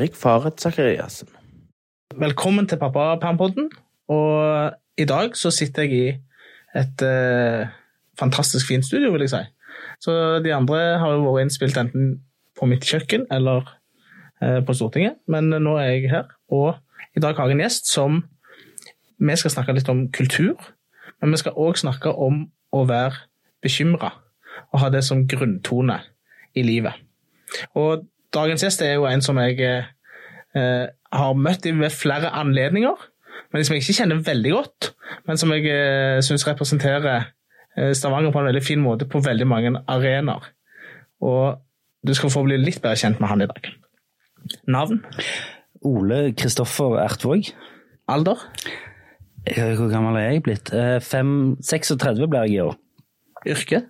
med Eirik Faret Sakariassen. Velkommen til Pappapermpodden. Og i dag så sitter jeg i et eh, fantastisk fint studio, vil jeg si. Så de andre har jo vært innspilt enten på mitt kjøkken eller eh, på Stortinget, men nå er jeg her. Og i dag har jeg en gjest som Vi skal snakke litt om kultur, men vi skal òg snakke om å være bekymra og ha det som grunntone i livet. Og dagens gjest er jo en som jeg eh, har møtt ved flere anledninger, men som jeg ikke kjenner veldig godt, men som jeg eh, syns representerer eh, Stavanger på en veldig fin måte på veldig mange arenaer. Og du skal få bli litt bedre kjent med han i dag. Navn? Ole Kristoffer Ertvåg. Alder? Eh, Hvor gammel er jeg blitt? 5, 36 blir jeg i år. Yrke?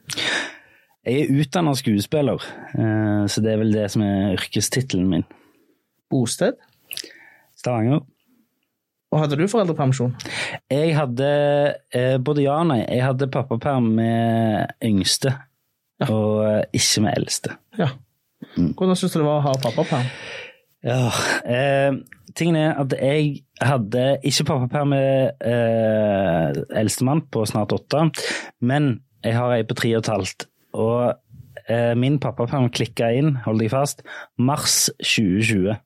Jeg er utdannet skuespiller, eh, så det er vel det som er yrkestittelen min. Bosted? Stavanger. Og hadde du foreldrepermisjon? Jeg hadde eh, både ja og nei. Jeg hadde pappaperm med yngste, og eh, ikke med eldste. Ja. Hvordan syns du det var å ha pappaperm? Ja, eh, tingen er at jeg hadde ikke pappaperm med eh, eldstemann på snart åtte, men jeg har ei på tre og et halvt. Og eh, min pappaperm klikka inn, hold deg fast, mars 2020.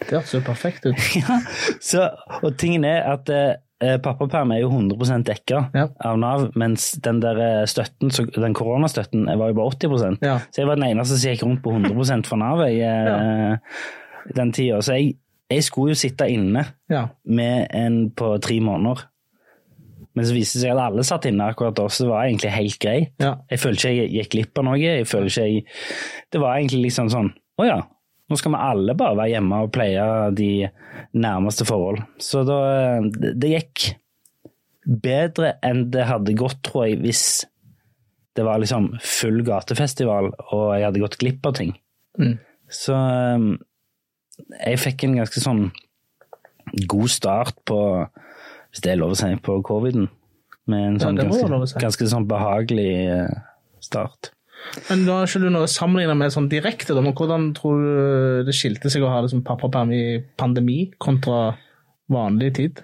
Det hørtes jo perfekt ut. Ja, så, og tingen er at eh, pappaperm er jo 100 dekka Ja. av Nav, mens den der eh, støtten, så, den koronastøtten var jo bare 80 Ja. Så jeg var den eneste som gikk rundt på 100 for Nav jeg, eh, den tida. Så jeg, jeg skulle jo sitte inne med en på tre måneder. Men så viste det seg at alle satt inne akkurat da, så det var egentlig helt grei. Ja. Jeg følte ikke jeg gikk glipp av noe. Jeg føler ikke jeg Det var egentlig liksom sånn Å ja, nå skal vi alle bare være hjemme og pleie de nærmeste forhold. Så da Det, det gikk bedre enn det hadde gått, tror jeg, hvis det var liksom full gatefestival og jeg hadde gått glipp av ting. Mm. Så um, jeg fikk en ganske sånn god start på, hvis det er lov å si, på coviden. Med en Ja, sånn være ganske, å si. ganske sånn behagelig eh, start. Men da har ikke du noe sammenlignet med sånn direkte, da, men hvordan tror du det skilte seg å ha det som pappaperm i pandemi kontra vanlig tid?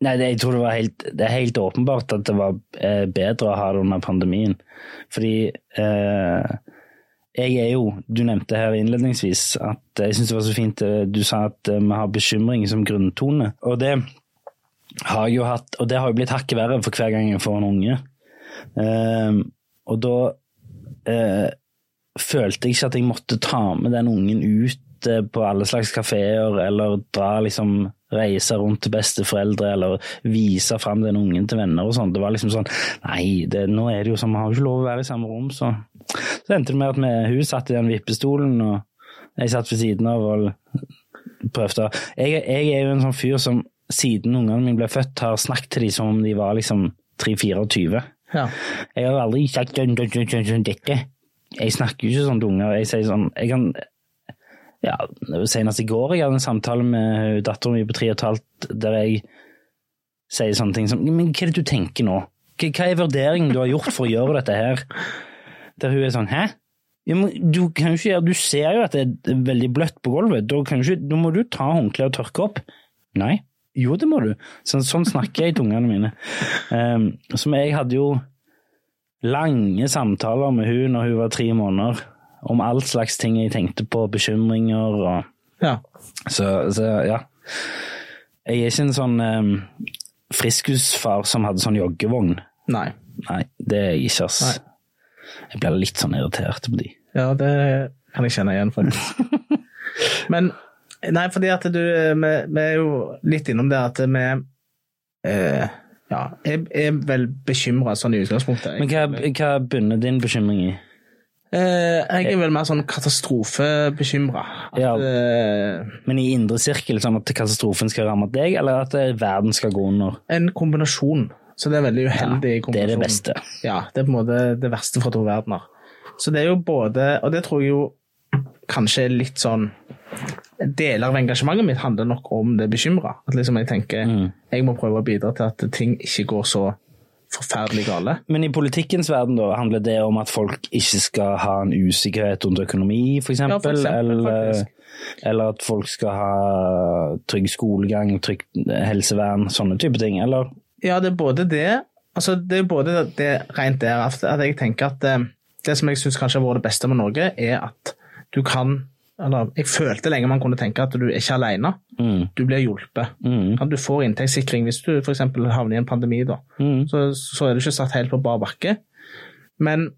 Nei, det, jeg tror det var helt, det er helt åpenbart at det var eh, bedre å ha det under pandemien. Fordi eh, jeg er jo, du nevnte her innledningsvis at jeg syns det var så fint eh, du sa at eh, vi har bekymring som grunntone. Og det har jo hatt, og det har jo blitt hakket verre for hver gang jeg får en unge. Um, og da uh, følte jeg ikke at jeg måtte ta med den ungen ut uh, på alle slags kafeer, eller dra liksom reise rundt til besteforeldre, eller vise fram den ungen til venner og sånn. Det var liksom sånn Nei, det, nå er det jo sånn, vi har jo ikke lov å være i samme rom, så Så endte det med at vi, hun satt i den vippestolen, og jeg satt ved siden av og prøvde jeg, jeg er jo en sånn fyr som siden ungene mine ble født, har snakket til dem som om de var liksom 3-24. Ja. Jeg har aldri sagt dette. Jeg snakker jo ikke sånn til unger. Jeg sier sånn Jeg kan Ja, senest i går jeg hadde en samtale med datteren min på tre og et halvt der jeg sier sånne ting som Men hva er det du tenker nå? Hva, hva er vurderingen du har gjort for å gjøre dette her? Der hun er sånn Hæ? Du kan ikke Du ser jo at det er veldig bløtt på gulvet. Da, kan ikke, da må du ta håndkleet og tørke opp. Nei. Jo, det må du. Sånn, sånn snakker jeg i tungene mine. Um, som jeg hadde jo lange samtaler med hun når hun var tre måneder, om all slags ting jeg tenkte på, bekymringer og ja. Så, så ja. Jeg er ikke en sånn um, friskusfar som hadde sånn joggevogn. Nei. Nei, det er jeg ikke, ass. Nei. Jeg blir litt sånn irritert på de. Ja, det kan jeg kjenne igjen, faktisk. Men Nei, fordi at du Vi, er jo litt innom det at vi eh, Ja, jeg er vel bekymra sånn i utgangspunktet. Men hva, hva bunner din bekymring i? Eh, jeg er vel mer sånn katastrofebekymra. Ja. Eh, Men i indre sirkel, sånn at katastrofen skal ramme deg, eller at eh, verden skal gå under? en kombinasjon. Så det er veldig uheldig Ja, det er det beste. Ja, det er på en måte det verste fra to verdener. Så det er jo både Og det tror jeg jo kanskje er litt sånn Deler av engasjementet mitt handler nok om det bekymra. At liksom jeg tenker Mm. jeg må prøve å bidra til at ting ikke går så forferdelig gale. Men i politikkens verden da, handler det om at folk ikke skal ha en usikkerhet rundt økonomi, eksempel? Ja, for eksempel, eller, eller at folk skal ha trygg skolegang, trygt helsevern, sånne type ting, eller? Ja, det er både det altså Det er både det rent der at at jeg tenker at eh, det som jeg syns kanskje har vært det beste med Norge, er at du kan eller Jeg følte lenge man kunne tenke at du er ikke alene. Mm. Du blir hjulpet. Mm. Du får inntektssikring hvis du f.eks. havner i en pandemi. da. Mm. Så, så er du ikke satt helt på bar bakke. Men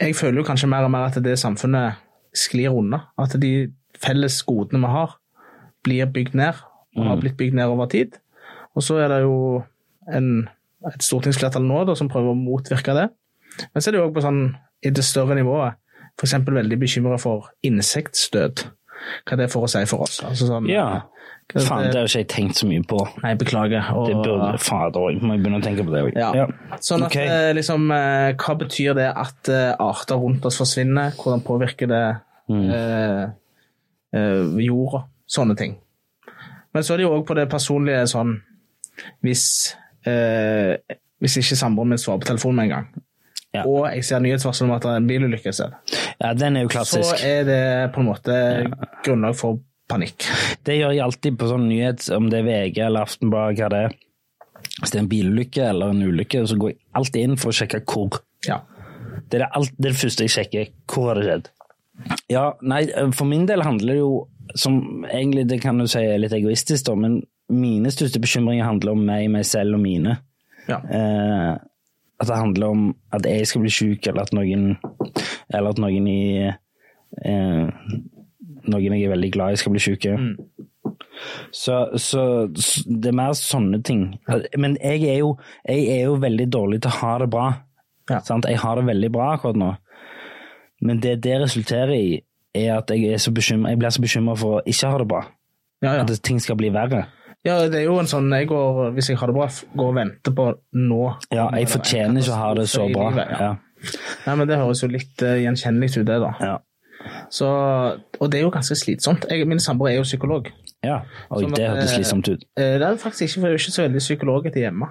jeg føler jo kanskje mer og mer at det samfunnet sklir unna. At de felles godene vi har, blir bygd ned, og har blitt bygd ned over tid. Og så er det jo en, et stortingsflertall nå da, som prøver å motvirke det. Men så er det jo også på sånn, i det større nivået f.eks. veldig bekymra for insektstøt. Hva det får å si for oss. Altså sånn, Ja. Faen, det- har ikke jeg tenkt så mye på. Nei, beklager. Og, Det burde fader òg, må jeg begynne å tenke på det òg. Ja. Sånn at Ok. eh, liksom, eh, Hva betyr det at eh, arter rundt oss forsvinner? Hvordan påvirker det Mm. eh, eh, jorda? Sånne ting. Men så er det jo òg på det personlige sånn Hvis eh, hvis ikke samboeren min svarer på telefonen med en gang, Ja. og jeg ser nyhetsvarsel om at det er en bilulykke et sted, Ja, den er jo klassisk. så er det på en måte grunnlag for panikk. Det gjør jeg alltid på sånn nyhet, om det er VG eller Aftenbladet, hva det er. Hvis det er en bilulykke eller en ulykke, så går jeg alltid inn for å sjekke hvor. Ja. Det er det, alt, det, er det første jeg sjekker. Hvor har det skjedd? Ja, nei, for min del handler det jo som egentlig det kan du si er litt egoistisk, da, men mine største bekymringer handler om meg, meg selv og mine. ja. Eh, at det handler om at jeg skal bli syk, eller at noen Eller at noen i eh, Noen jeg er veldig glad i, skal bli syke. Så, så, så, det er mer sånne ting. Men jeg er jo, jeg er jo veldig dårlig til å ha det bra. Ja. Sant? Jeg har det veldig bra akkurat nå. Men det det resulterer i, er at jeg, er så bekymret, jeg blir så bekymra for å ikke ha det bra. Ja, ja. At ting skal bli verre. Ja, det er jo en sånn jeg går, Hvis jeg har det bra, går og venter på nå. Ja, jeg fortjener ikke å ha det så bra. livet, Ja. Nei, men Det høres jo litt uh, gjenkjennelig ut, det. da. Ja. Så, og det er jo ganske slitsomt. Jeg, min samboer er jo psykolog. Ja, og Sånn det hørtes eh, slitsomt ut. Uh, Det er faktisk ikke, for jeg er jo ikke så veldig psykolog etter hjemme.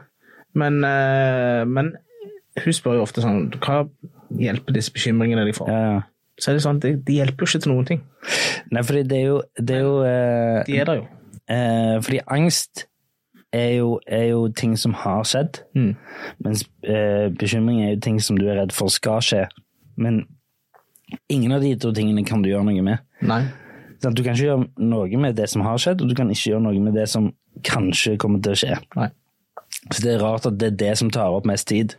Men, uh, men hun spør jo ofte sånn Hva hjelper disse bekymringene de får? Ja, ja. Så er det sånn, de, de hjelper jo ikke til noen ting. Nei, for det er jo, det er jo eh, De er der jo. Eh, Fordi angst er jo, er jo ting som har skjedd, Mm. mens eh, bekymring er jo ting som du er redd for skal skje. Men ingen av de to tingene kan du gjøre noe med. Nei. Du kan ikke gjøre noe med det som har skjedd, og du kan ikke gjøre noe med det som kanskje kommer til å skje. Nei. Så det er rart at det er det som tar opp mest tid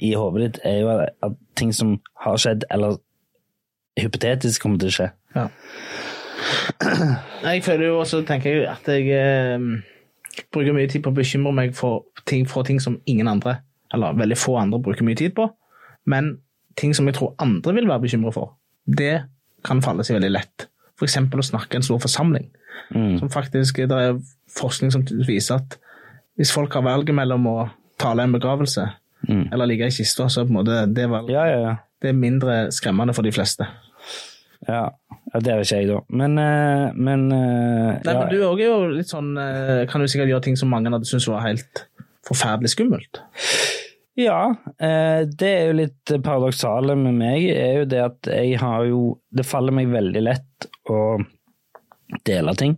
i hodet ditt, er jo at ting som har skjedd, eller hypotetisk kommer til å skje. Ja. Jeg føler jo også, tenker jeg, at jeg eh, bruker mye tid på å bekymre meg for ting, for ting som ingen andre, eller veldig få andre, bruker mye tid på. Men ting som jeg tror andre vil være bekymra for, det kan falle seg veldig lett. Eksempel å snakke i en stor forsamling. Mm. Som faktisk, Det er forskning som viser at hvis folk har valget mellom å tale i en begravelse Mm. eller ligge i kista, så er på en måte det, valget, Ja, ja, ja. det er mindre skremmende for de fleste. Ja, det er ikke jeg, da. Men, eh, men eh, Nei, ja, men Du er jo litt sånn eh, Kan jo sikkert gjøre ting som mange hadde syntes var helt forferdelig skummelt. Ja, det er jo litt paradoksale med meg, er jo det at jeg har jo Det faller meg veldig lett å dele ting.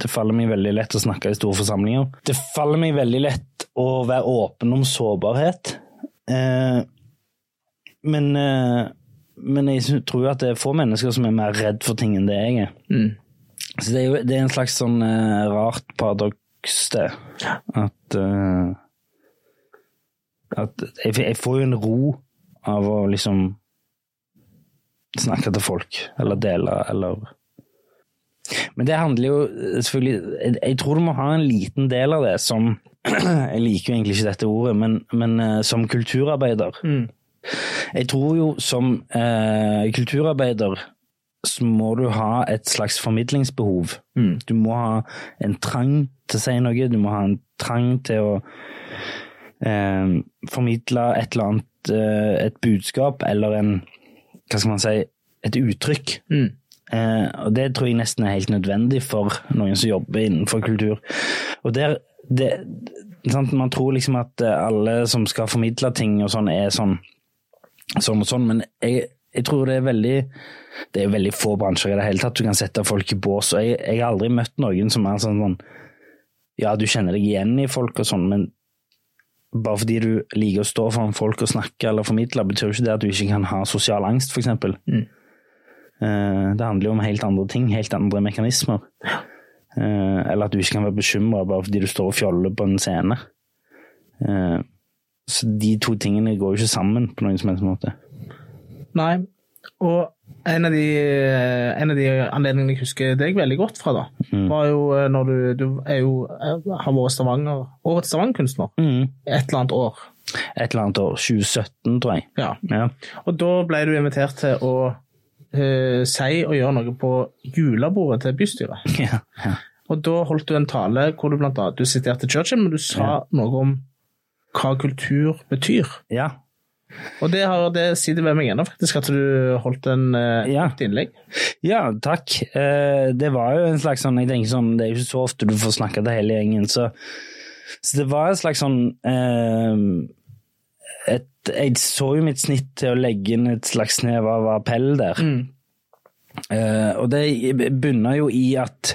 Det faller meg veldig lett å snakke i store forsamlinger. Det faller meg veldig lett å være åpen om sårbarhet. Men, men jeg tror at det er få mennesker som er mer redd for ting enn det jeg er. Mm. Så det er jo det er en slags sånn uh, rart paradoks, det. At uh, At jeg, jeg får jo en ro av å liksom snakke til folk, eller dele, eller Men det handler jo selvfølgelig Jeg, jeg tror du må ha en liten del av det som Jeg liker jo egentlig ikke dette ordet, men, men uh, som kulturarbeider. Mm. Jeg tror jo som eh, kulturarbeider så må du ha et slags formidlingsbehov. Mm. Du må ha en trang til å si noe, du må ha en trang til å eh, formidle et eller annet, eh, et budskap eller en, hva skal man si, et uttrykk. Mm. Eh, og det tror jeg nesten er helt nødvendig for noen som jobber innenfor kultur. Og der, det, sant? Man tror liksom at eh, alle som skal formidle ting og sånn, er sånn, sånn og sånn, men jeg, jeg tror det er veldig det er veldig få bransjer i det hele tatt du kan sette folk i bås. og Jeg, jeg har aldri møtt noen som er sånn sånn Ja, du kjenner deg igjen i folk og sånn, men bare fordi du liker å stå foran folk og snakke eller formidle, betyr jo ikke det at du ikke kan ha sosial angst, f.eks. Mm. Eh, Det handler jo om helt andre ting, helt andre mekanismer. Eh, Eller at du ikke kan være bekymra bare fordi du står og fjoller på en scene. Så de to tingene går jo ikke sammen på noen som helst måte. Nei. Og en av, de, en av de anledningene jeg husker deg veldig godt fra, da, var jo eh, når du, du er jo, eh, har vært Stavanger, årets Stavanger-kunstner Mm. et eller annet år. Et eller annet år. 2017, tror jeg. Ja. Ja. Og da ble du invitert til å uh, si og gjøre noe på julebordet til bystyret. Ja. ja. Og da holdt du en tale hvor du blant annet du siterte Churchill, men du sa noe om hva kultur betyr. ja. Og det, har, det sitter ved meg ennå, faktisk, at du holdt en eh, Ja. et innlegg. Ja, takk. Eh, det var jo en slags sånn Jeg tenker sånn, Det er jo ikke så ofte du får snakke til hele gjengen, så, så det var en slags sånn eh, et, Jeg så jo mitt snitt til å legge inn et slags snev av appell der. Eh, og det bunner jo i at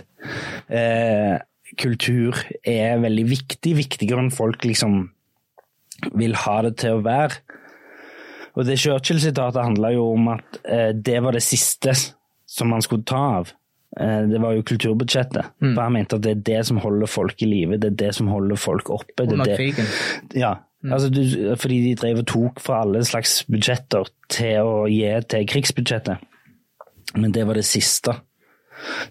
kultur er veldig viktig, viktigere enn folk liksom vil ha det til å være. Og det Churchill-sitatet handla jo om at eh, det var det siste som man skulle ta av. Eh, det var jo kulturbudsjettet. For han mente at det er det som holder folk i live, det er det som holder folk oppe. Det er Under det- krigen. Ja, altså du, fordi de drev og tok fra alle slags budsjetter til å gi til krigsbudsjettet. Men det var det siste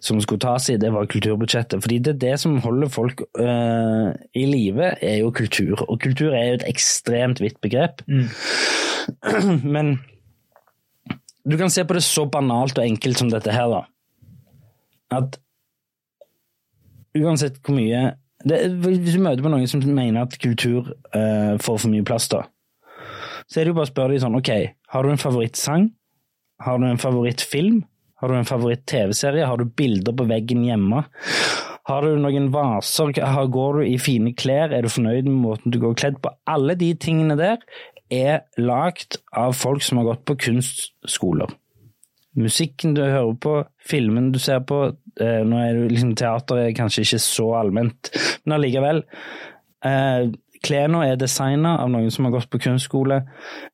som skulle tas i, det var kulturbudsjettet. Fordi det er det som holder folk uh, i live, er jo kultur. Og kultur er jo et ekstremt vidt begrep. Men du kan se på det så banalt og enkelt som dette her, da. At uansett hvor mye det, Hvis du møter på noen som mener at kultur uh, får for mye plass, da, så er det jo bare å spørre dem sånn Ok, har du en favorittsang? Har du en favorittfilm? Har du en favoritt-TV-serie? Har du bilder på veggen hjemme? Har du noen vaser? Går du i fine klær? Er du fornøyd med måten du går kledd på? Alle de tingene der er lagd av folk som har gått på kunstskoler. Musikken du hører på, filmen du ser på eh, Nå er det liksom teater er kanskje ikke så allment, men allikevel. Eh, Klærne er designa av noen som har gått på kunstskole.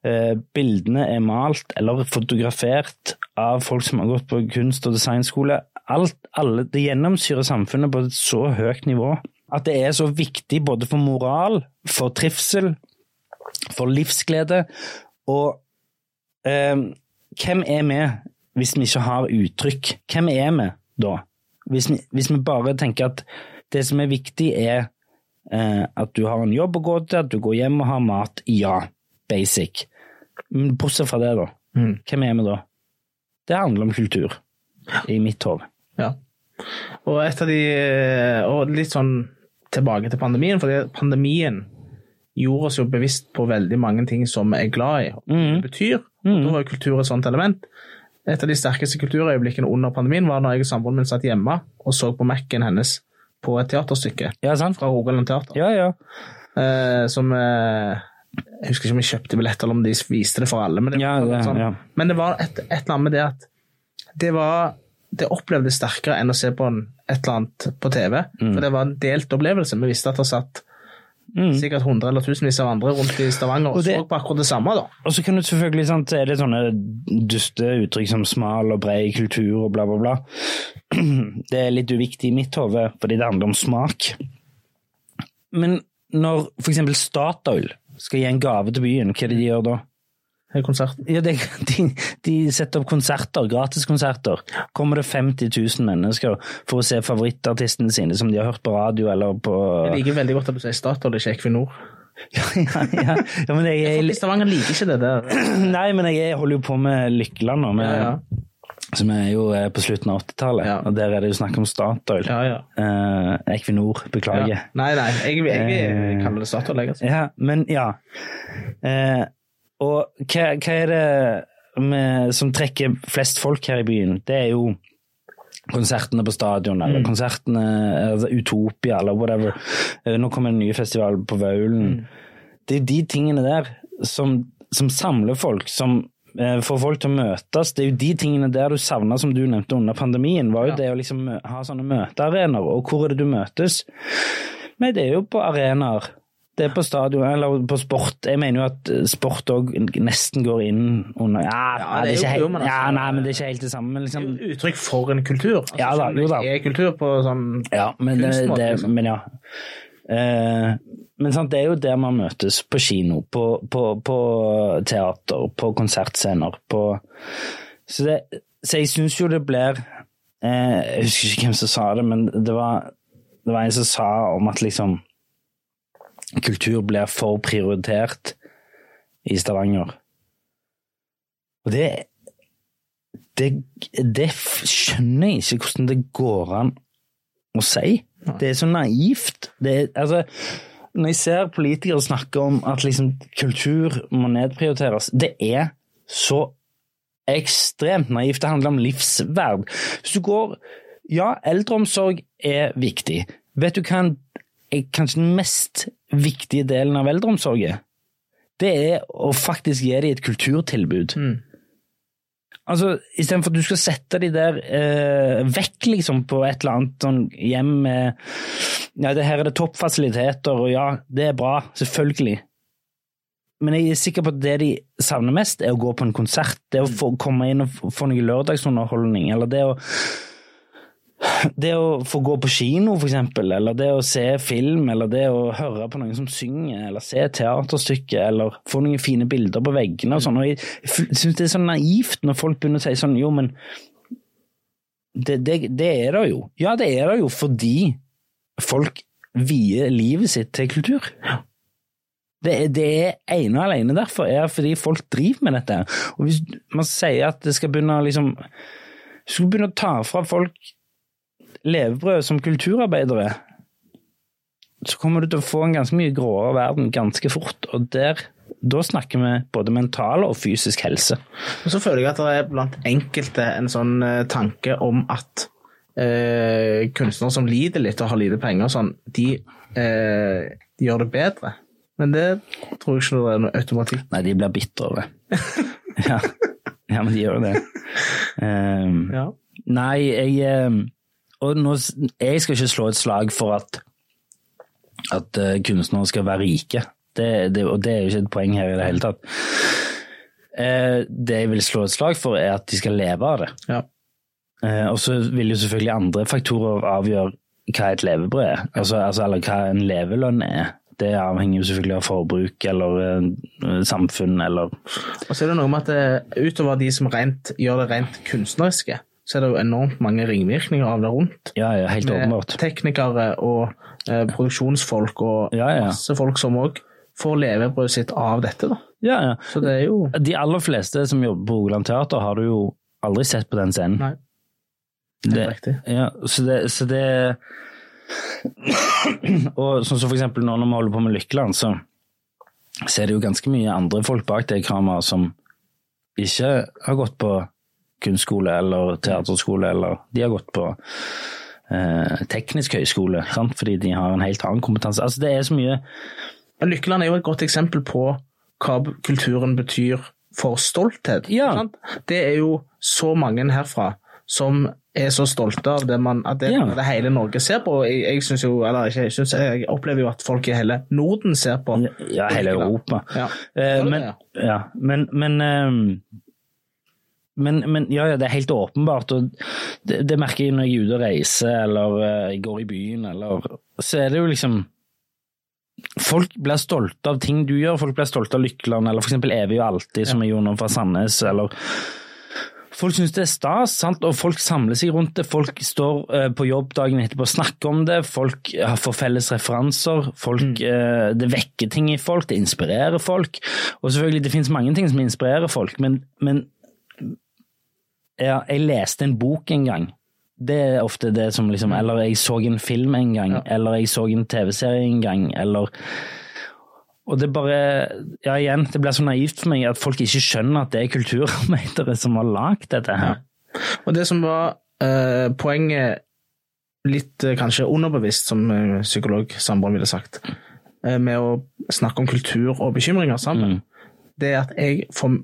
Eh, bildene er malt eller fotografert av folk som har gått på kunst- og designskole. Alt, alle, det gjennomsyrer samfunnet på et så høyt nivå at det er så viktig både for moral, for trivsel, for livsglede. Og eh, hvem er vi hvis vi ikke har uttrykk? Hvem er vi da? Hvis vi, hvis vi bare tenker at det som er viktig, er at du har en jobb å gå til, at du går hjem og har mat. Ja, basic. Men bortsett fra det, da. Mm. Hvem er vi da? Det handler om kultur, i mitt hode. Ja. Og et av de Og litt sånn tilbake til pandemien, for pandemien gjorde oss jo bevisst på veldig mange ting som vi er glad i, og mm. det betyr. Og da var jo kultur et sånt element. Et av de sterkeste kulturøyeblikkene under pandemien var når jeg og samboeren min satt hjemme og så på Mac-en hennes på et teaterstykke Ja, fra Rogaland Teater. Ja, ja. Eh, som eh, Jeg husker ikke om jeg kjøpte billett, eller om de viste det for alle. Men det, Ja, det- sånn, ja. men det var et, et eller annet med det at det var det opplevdes sterkere enn å se på en, et eller annet på TV. Mm. For det var en delt opplevelse. Vi visste at det satt sikkert hundre eller tusenvis av andre rundt i Stavanger og, det- på akkurat det samme. da. Og så kan du selvfølgelig, sant, er det sånne duste uttrykk som smal og bred kultur og bla, bla, bla. Det er litt uviktig i mitt hode, fordi det handler om smak. Men når eksempel Statoil skal gi en gave til byen, hva er det de gjør da? Konserten. Ja, de, de setter opp konserter, gratiskonserter. Kommer det 50 000 mennesker for å se favorittartistene sine som de har hørt på radio eller på Jeg liker veldig godt at du sier Statoil, ikke Equinor. ja, ja, ja, men jeg, jeg, Stavanger liker ikke det der. Nei, men jeg holder jo på med Lykkeland nå, med, Ja, ja. som er jo eh, på slutten av 80-tallet. Ja. Og der er det jo snakk om Statoil. Ja, ja. Eh, Equinor, beklager. Nei, nei, jeg, jeg, jeg kaller det Statoil, jeg. Altså. Ja, men ja. Eh, og hva, hva er det med, som trekker flest folk her i byen? Det er jo konsertene på stadion, eller Mm. konsertene altså Utopia, eller whatever. Eh, Nå kommer en ny festival på Vaulen. Mm. Det er de tingene der som, som samler folk, som eh, får folk til å møtes. Det er jo de tingene der du savna, som du nevnte under pandemien, var jo Ja. det å liksom ha sånne møtearenaer. Og hvor er det du møtes? Nei, det er jo på arenaer. Det er på stadion, eller på sport. Jeg mener jo at sport òg nesten går inn under Ja, Ja, nei, det er ikke jo- helt, altså- ja, nei, men det er ikke helt det samme. Men er liksom, uttrykk for en kultur. Altså, Ja da, det jo da. er kultur på sånn Ja, men, kunstmåte, det, liksom. men ja. Eh, men sant, det er jo der man møtes. På kino, på, på, på teater, på konsertscener. På så, det, så jeg syns jo det blir eh, Jeg husker ikke hvem som sa det, men det var, det var en som sa om at liksom Kultur blir for prioritert i Stavanger. Og det det, det skjønner jeg ikke hvordan det går an å si. Det er så naivt. Det er, altså, når jeg ser politikere snakke om at liksom, kultur må nedprioriteres, det er så ekstremt naivt. Det handler om livsverd. Hvis du går Ja, eldreomsorg er viktig. Vet du hva en- kanskje den mest viktige delen av eldreomsorg er? Det er å faktisk gi dem et kulturtilbud. Mm. Altså, Istedenfor at du skal sette de der eh, vekk liksom på et eller annet sånn hjem med Ja, det her er det toppfasiliteter, og ja, det er bra, selvfølgelig. Men jeg er sikker på at det de savner mest, er å gå på en konsert. Det å få komme inn og få- få noe lørdagsunderholdning, eller det å det å få gå på kino, for eksempel, eller det å se film, eller det å høre på noen som synger, eller se teaterstykket teaterstykke, eller få noen fine bilder på veggene og sånn. Og jeg syns det er så naivt når folk begynner å si sånn, jo, men det, det, det er det jo. Ja, det er det jo fordi folk vier livet sitt til kultur. Det, det er ene og alene derfor er fordi folk driver med dette. Og hvis man sier at det skal begynne å liksom Skal begynne å ta fra folk levebrød som kulturarbeidere, så kommer du til å få en ganske mye gråere verden ganske fort. Og der, da snakker vi både mental og fysisk helse. Og så føler jeg at det er blant enkelte en sånn eh, tanke om at eh, kunstnere som lider litt og har lite penger, sånn, de, eh, de gjør det bedre. Men det tror jeg ikke det er noe automatikk Nei, de blir bitre over det. ja. ja, men de gjør det. Um, Ja. Nei, jeg eh, Og nå, jeg skal ikke slå et slag for at at eh, kunstnere skal være rike. Det, det, og det er jo ikke et poeng her i det hele tatt. Eh, det jeg vil slå et slag for, er at de skal leve av det. ja. Eh, og så vil jo selvfølgelig andre faktorer avgjøre hva et levebrød er, altså, altså, eller hva en levelønn er. Det avhenger jo selvfølgelig av forbruk eller uh, samfunn eller Og så er det noe med at det, utover de som rent, gjør det rent kunstneriske, så er det jo enormt mange ringvirkninger av det rundt. Ja, ja, helt Med åpenbart. teknikere og eh, produksjonsfolk og Ja, ja. masse folk som òg får levebrødet sitt av dette. da. Ja, ja. Så det er jo De aller fleste som jobber på Rogaland Teater, har du jo aldri sett på den scenen. Nei, Det er riktig. ja, så det, så det Og sånn som for eksempel nå når vi holder på med Lykkeland, så, så er det jo ganske mye andre folk bak det kameraet som ikke har gått på kunstskole eller teaterskole, eller de har gått på eh, teknisk høyskole, sant? fordi de har en helt annen kompetanse. Altså det er så mye Lykkeland er jo et godt eksempel på hva kulturen betyr for stolthet. Ja. sant? Det er jo så mange herfra som er så stolte av det man, det, Ja. det hele Norge ser på. Jeg, jeg synes jo, eller ikke, jeg, synes, jeg opplever jo at folk i hele Norden ser på. Ja, hele Europa. Ja. Eh, men, ja, men, men, ehm, men, men ja, ja, det er helt åpenbart, og det, det merker jeg når jeg er ute og reiser, eller uh, går i byen, eller Så er det jo liksom Folk blir stolte av ting du gjør, folk blir stolte av Lykkeland, eller for eksempel Evig og alltid, som jeg gjorde nå fra Sandnes, eller Folk syns det er stas, sant? og folk samler seg rundt det. Folk står uh, på jobb dagen etterpå og snakker om det. Folk uh, får felles referanser. Folk, uh, det vekker ting i folk, det inspirerer folk. Og selvfølgelig, det finnes mange ting som inspirerer folk, men, men ja, jeg leste en bok en gang. Det er ofte det som liksom Eller jeg så en film en gang, eller jeg så en TV-serie en gang, eller og det bare Ja, igjen, det blir så naivt for meg at folk ikke skjønner at det er kulturarbeidere som har lagd dette her. Og det som var eh, poenget litt eh, kanskje underbevisst, som eh, psykolog Sandborg ville sagt, eh, med å snakke om kultur og bekymringer sammen, det er at jeg får,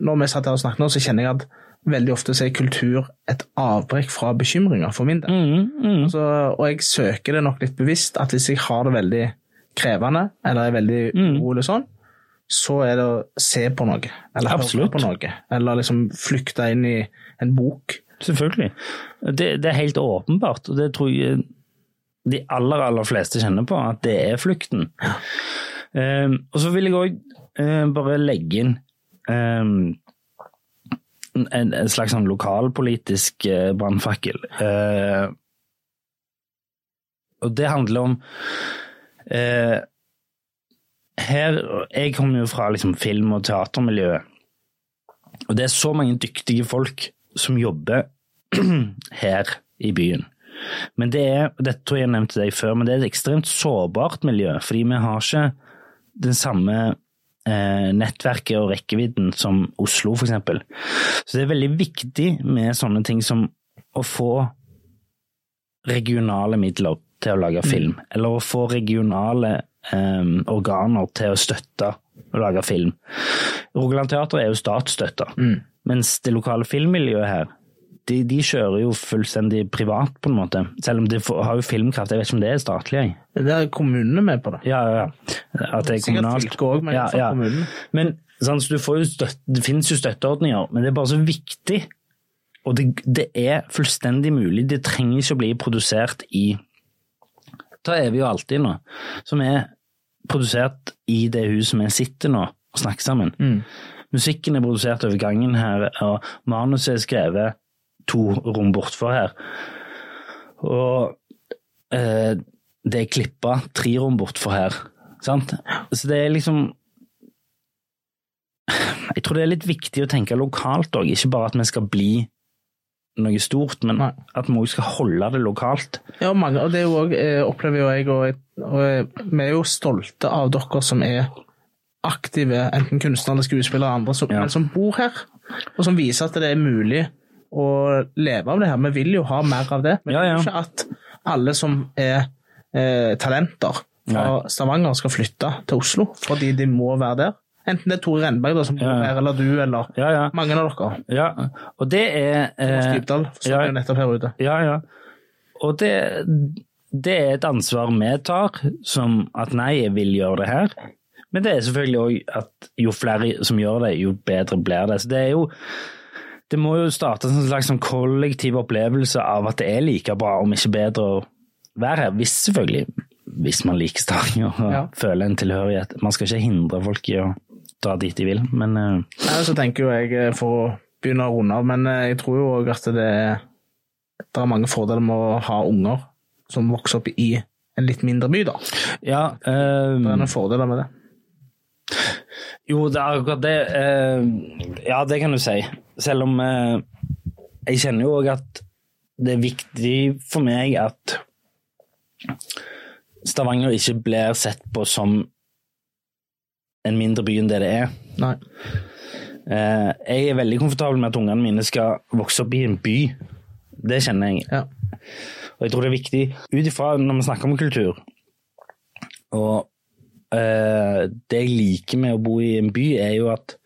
Når vi satt her og snakket nå, så kjenner jeg at veldig ofte så er kultur et avbrekk fra bekymringer for min del. Mm, mm. Altså, og jeg søker det nok litt bevisst, at hvis jeg har det veldig krevende, eller er veldig Mm. urolig sånn, så er det å se på noe, eller Absolutt. høre på noe, eller liksom flykte inn i en bok. Selvfølgelig. Det, det er helt åpenbart, og det tror jeg de aller, aller fleste kjenner på, at det er flukten. Eh, og så vil jeg òg bare legge inn eh, en, en slags sånn lokalpolitisk uh, brannfakkel. Uh, og det handler om uh, her, Jeg kommer jo fra liksom, film- og teatermiljøet, og det er så mange dyktige folk som jobber her i byen. Men det er, dette tror jeg jeg nevnte deg før, men det er et ekstremt sårbart miljø, fordi vi har ikke den samme nettverket og rekkevidden som Oslo, for eksempel. Så det er veldig viktig med sånne ting som å få regionale midler til å lage film, eller å få regionale eh, organer til å støtte å lage film. Rogaland Teater er jo statsstøtta, mens det lokale filmmiljøet her, de, de kjører jo fullstendig privat, på en måte. Selv om de får, har jo filmkraft. Jeg vet ikke om det er statlig, jeg. Det er kommunene med på det. Ja, ja, ja. At det er Sikkert fylket òg, men Ja, ja. kommunen. Men sånn, så du får jo støtte, det finnes jo støtteordninger, men det er bare så viktig. Og det, det er fullstendig mulig. Det trenger ikke å bli produsert i Da er vi jo alltid nå, som er produsert i det huset vi sitter nå og snakker sammen. Musikken er produsert over gangen her, og manuset er skrevet to rom bortfor her. Og eh, det er klippa tre rom bortfor her. Sant? Så det er liksom Jeg tror det er litt viktig å tenke lokalt òg, ikke bare at vi skal bli noe stort, men Nei. at vi òg skal holde det lokalt. Ja, mange, og det er jo også, eh, opplever jo jeg, og, og jeg- vi er jo stolte av dere som er aktive, enten kunstnere skuespillere eller andre, som, Ja. som bor her, og som viser at det er mulig å leve av det her. Vi vil jo ha mer av det, men Ja, ja. er ikke at alle som er eh, talenter fra Stavanger skal flytte til Oslo, fordi de må være der. Enten det er Tore Renberg da, som bor her, eller du, eller Ja, ja. mange av dere. ja. Og det er eh, Dybdahl som ja. jo nettopp her ute. Ja, ja. Og det, det er et ansvar vi tar, som at nei, jeg vil gjøre det her. Men det er selvfølgelig òg at jo flere som gjør det, jo bedre blir det. Så det er jo Det må jo starte en slags sånn kollektiv opplevelse av at det er like bra, om ikke bedre, å være her. Hvis selvfølgelig hvis man liker Stavanger og Ja. føler en tilhørighet. Man skal ikke hindre folk i å dra dit de vil, men uh... Nei, så tenker jo jeg, eh, for å begynne å runde av, men eh, jeg tror jo òg at det er, det er mange fordeler med å ha unger som vokser opp i en litt mindre by, da. ja. eh, Det er noen fordeler med det. Jo, det er akkurat det. Uh... ja, det kan du si. Selv om eh, jeg kjenner jo òg at det er viktig for meg at Stavanger ikke blir sett på som en mindre by enn det det er. Nei. Eh, jeg er veldig komfortabel med at ungene mine skal vokse opp i en by. Det kjenner jeg. Ja. Og jeg tror det er viktig ut ifra når vi snakker om kultur Og eh, det jeg liker med å bo i en by, er jo at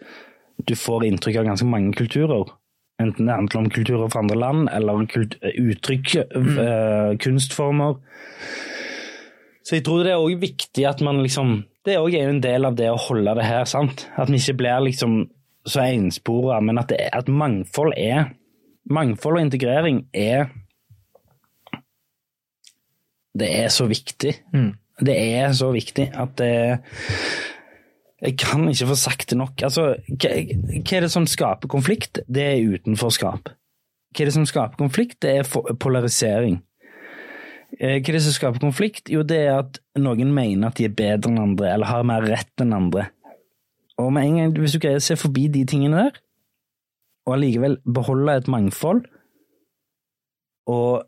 du får inntrykk av ganske mange kulturer. Enten det handler om kulturer fra andre land, eller uttrykk, uttrykk, uh, kunstformer. Så jeg tror det er òg viktig at man liksom Det er òg en del av det å holde det her, sant? At vi ikke blir liksom så enspora, men at, er, at mangfold er Mangfold og integrering er Det er så viktig. Det er så viktig at det Jeg kan ikke få sagt det nok. Altså, hva, er det som skaper konflikt? Det er utenforskap. Hva er det som skaper konflikt? Det er polarisering. Eh, Hva er det som skaper konflikt? Jo, det er at noen mener at de er bedre enn andre, eller har mer rett enn andre. Og med en gang, hvis du greier å se forbi de tingene der, og allikevel beholde et mangfold, og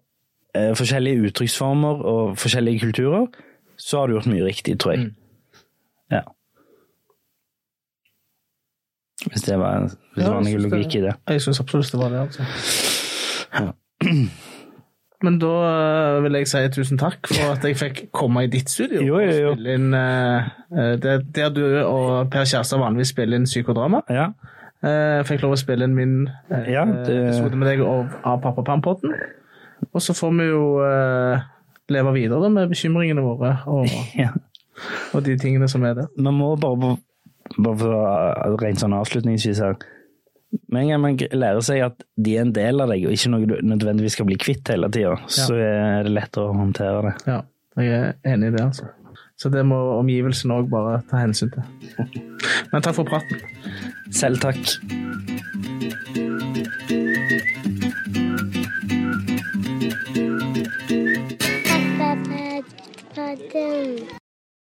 eh, forskjellige uttrykksformer og forskjellige kulturer, så har du gjort mye riktig, tror jeg. Ja. Hvis det var, hvis det Ja, var jeg noe logikk i det. Jeg syns absolutt det var det, altså. Men da eh, vil jeg si tusen takk for at jeg fikk komme i ditt studio. Jo, jo, jo. Og spille inn, eh, der, du og Per Kjærstad vanligvis spiller inn psykodrama. Ja. Fikk lov å spille inn min eh, Ja, det- episode med deg av, av Pappa Pam-podden. Og så får vi jo leve videre med bekymringene våre og, ja. og de tingene som er der. Vi må bare, bare for å eh, rent sånn avslutningsvis her Med en gang man lærer seg at de er en del av deg, og ikke noe du nødvendigvis skal bli kvitt hele tida, ja. så er det lettere å håndtere det. Ja, jeg er enig i det, altså. Så det må omgivelsene òg bare ta hensyn til. Men takk for praten. Selv takk. Pappa, pappa,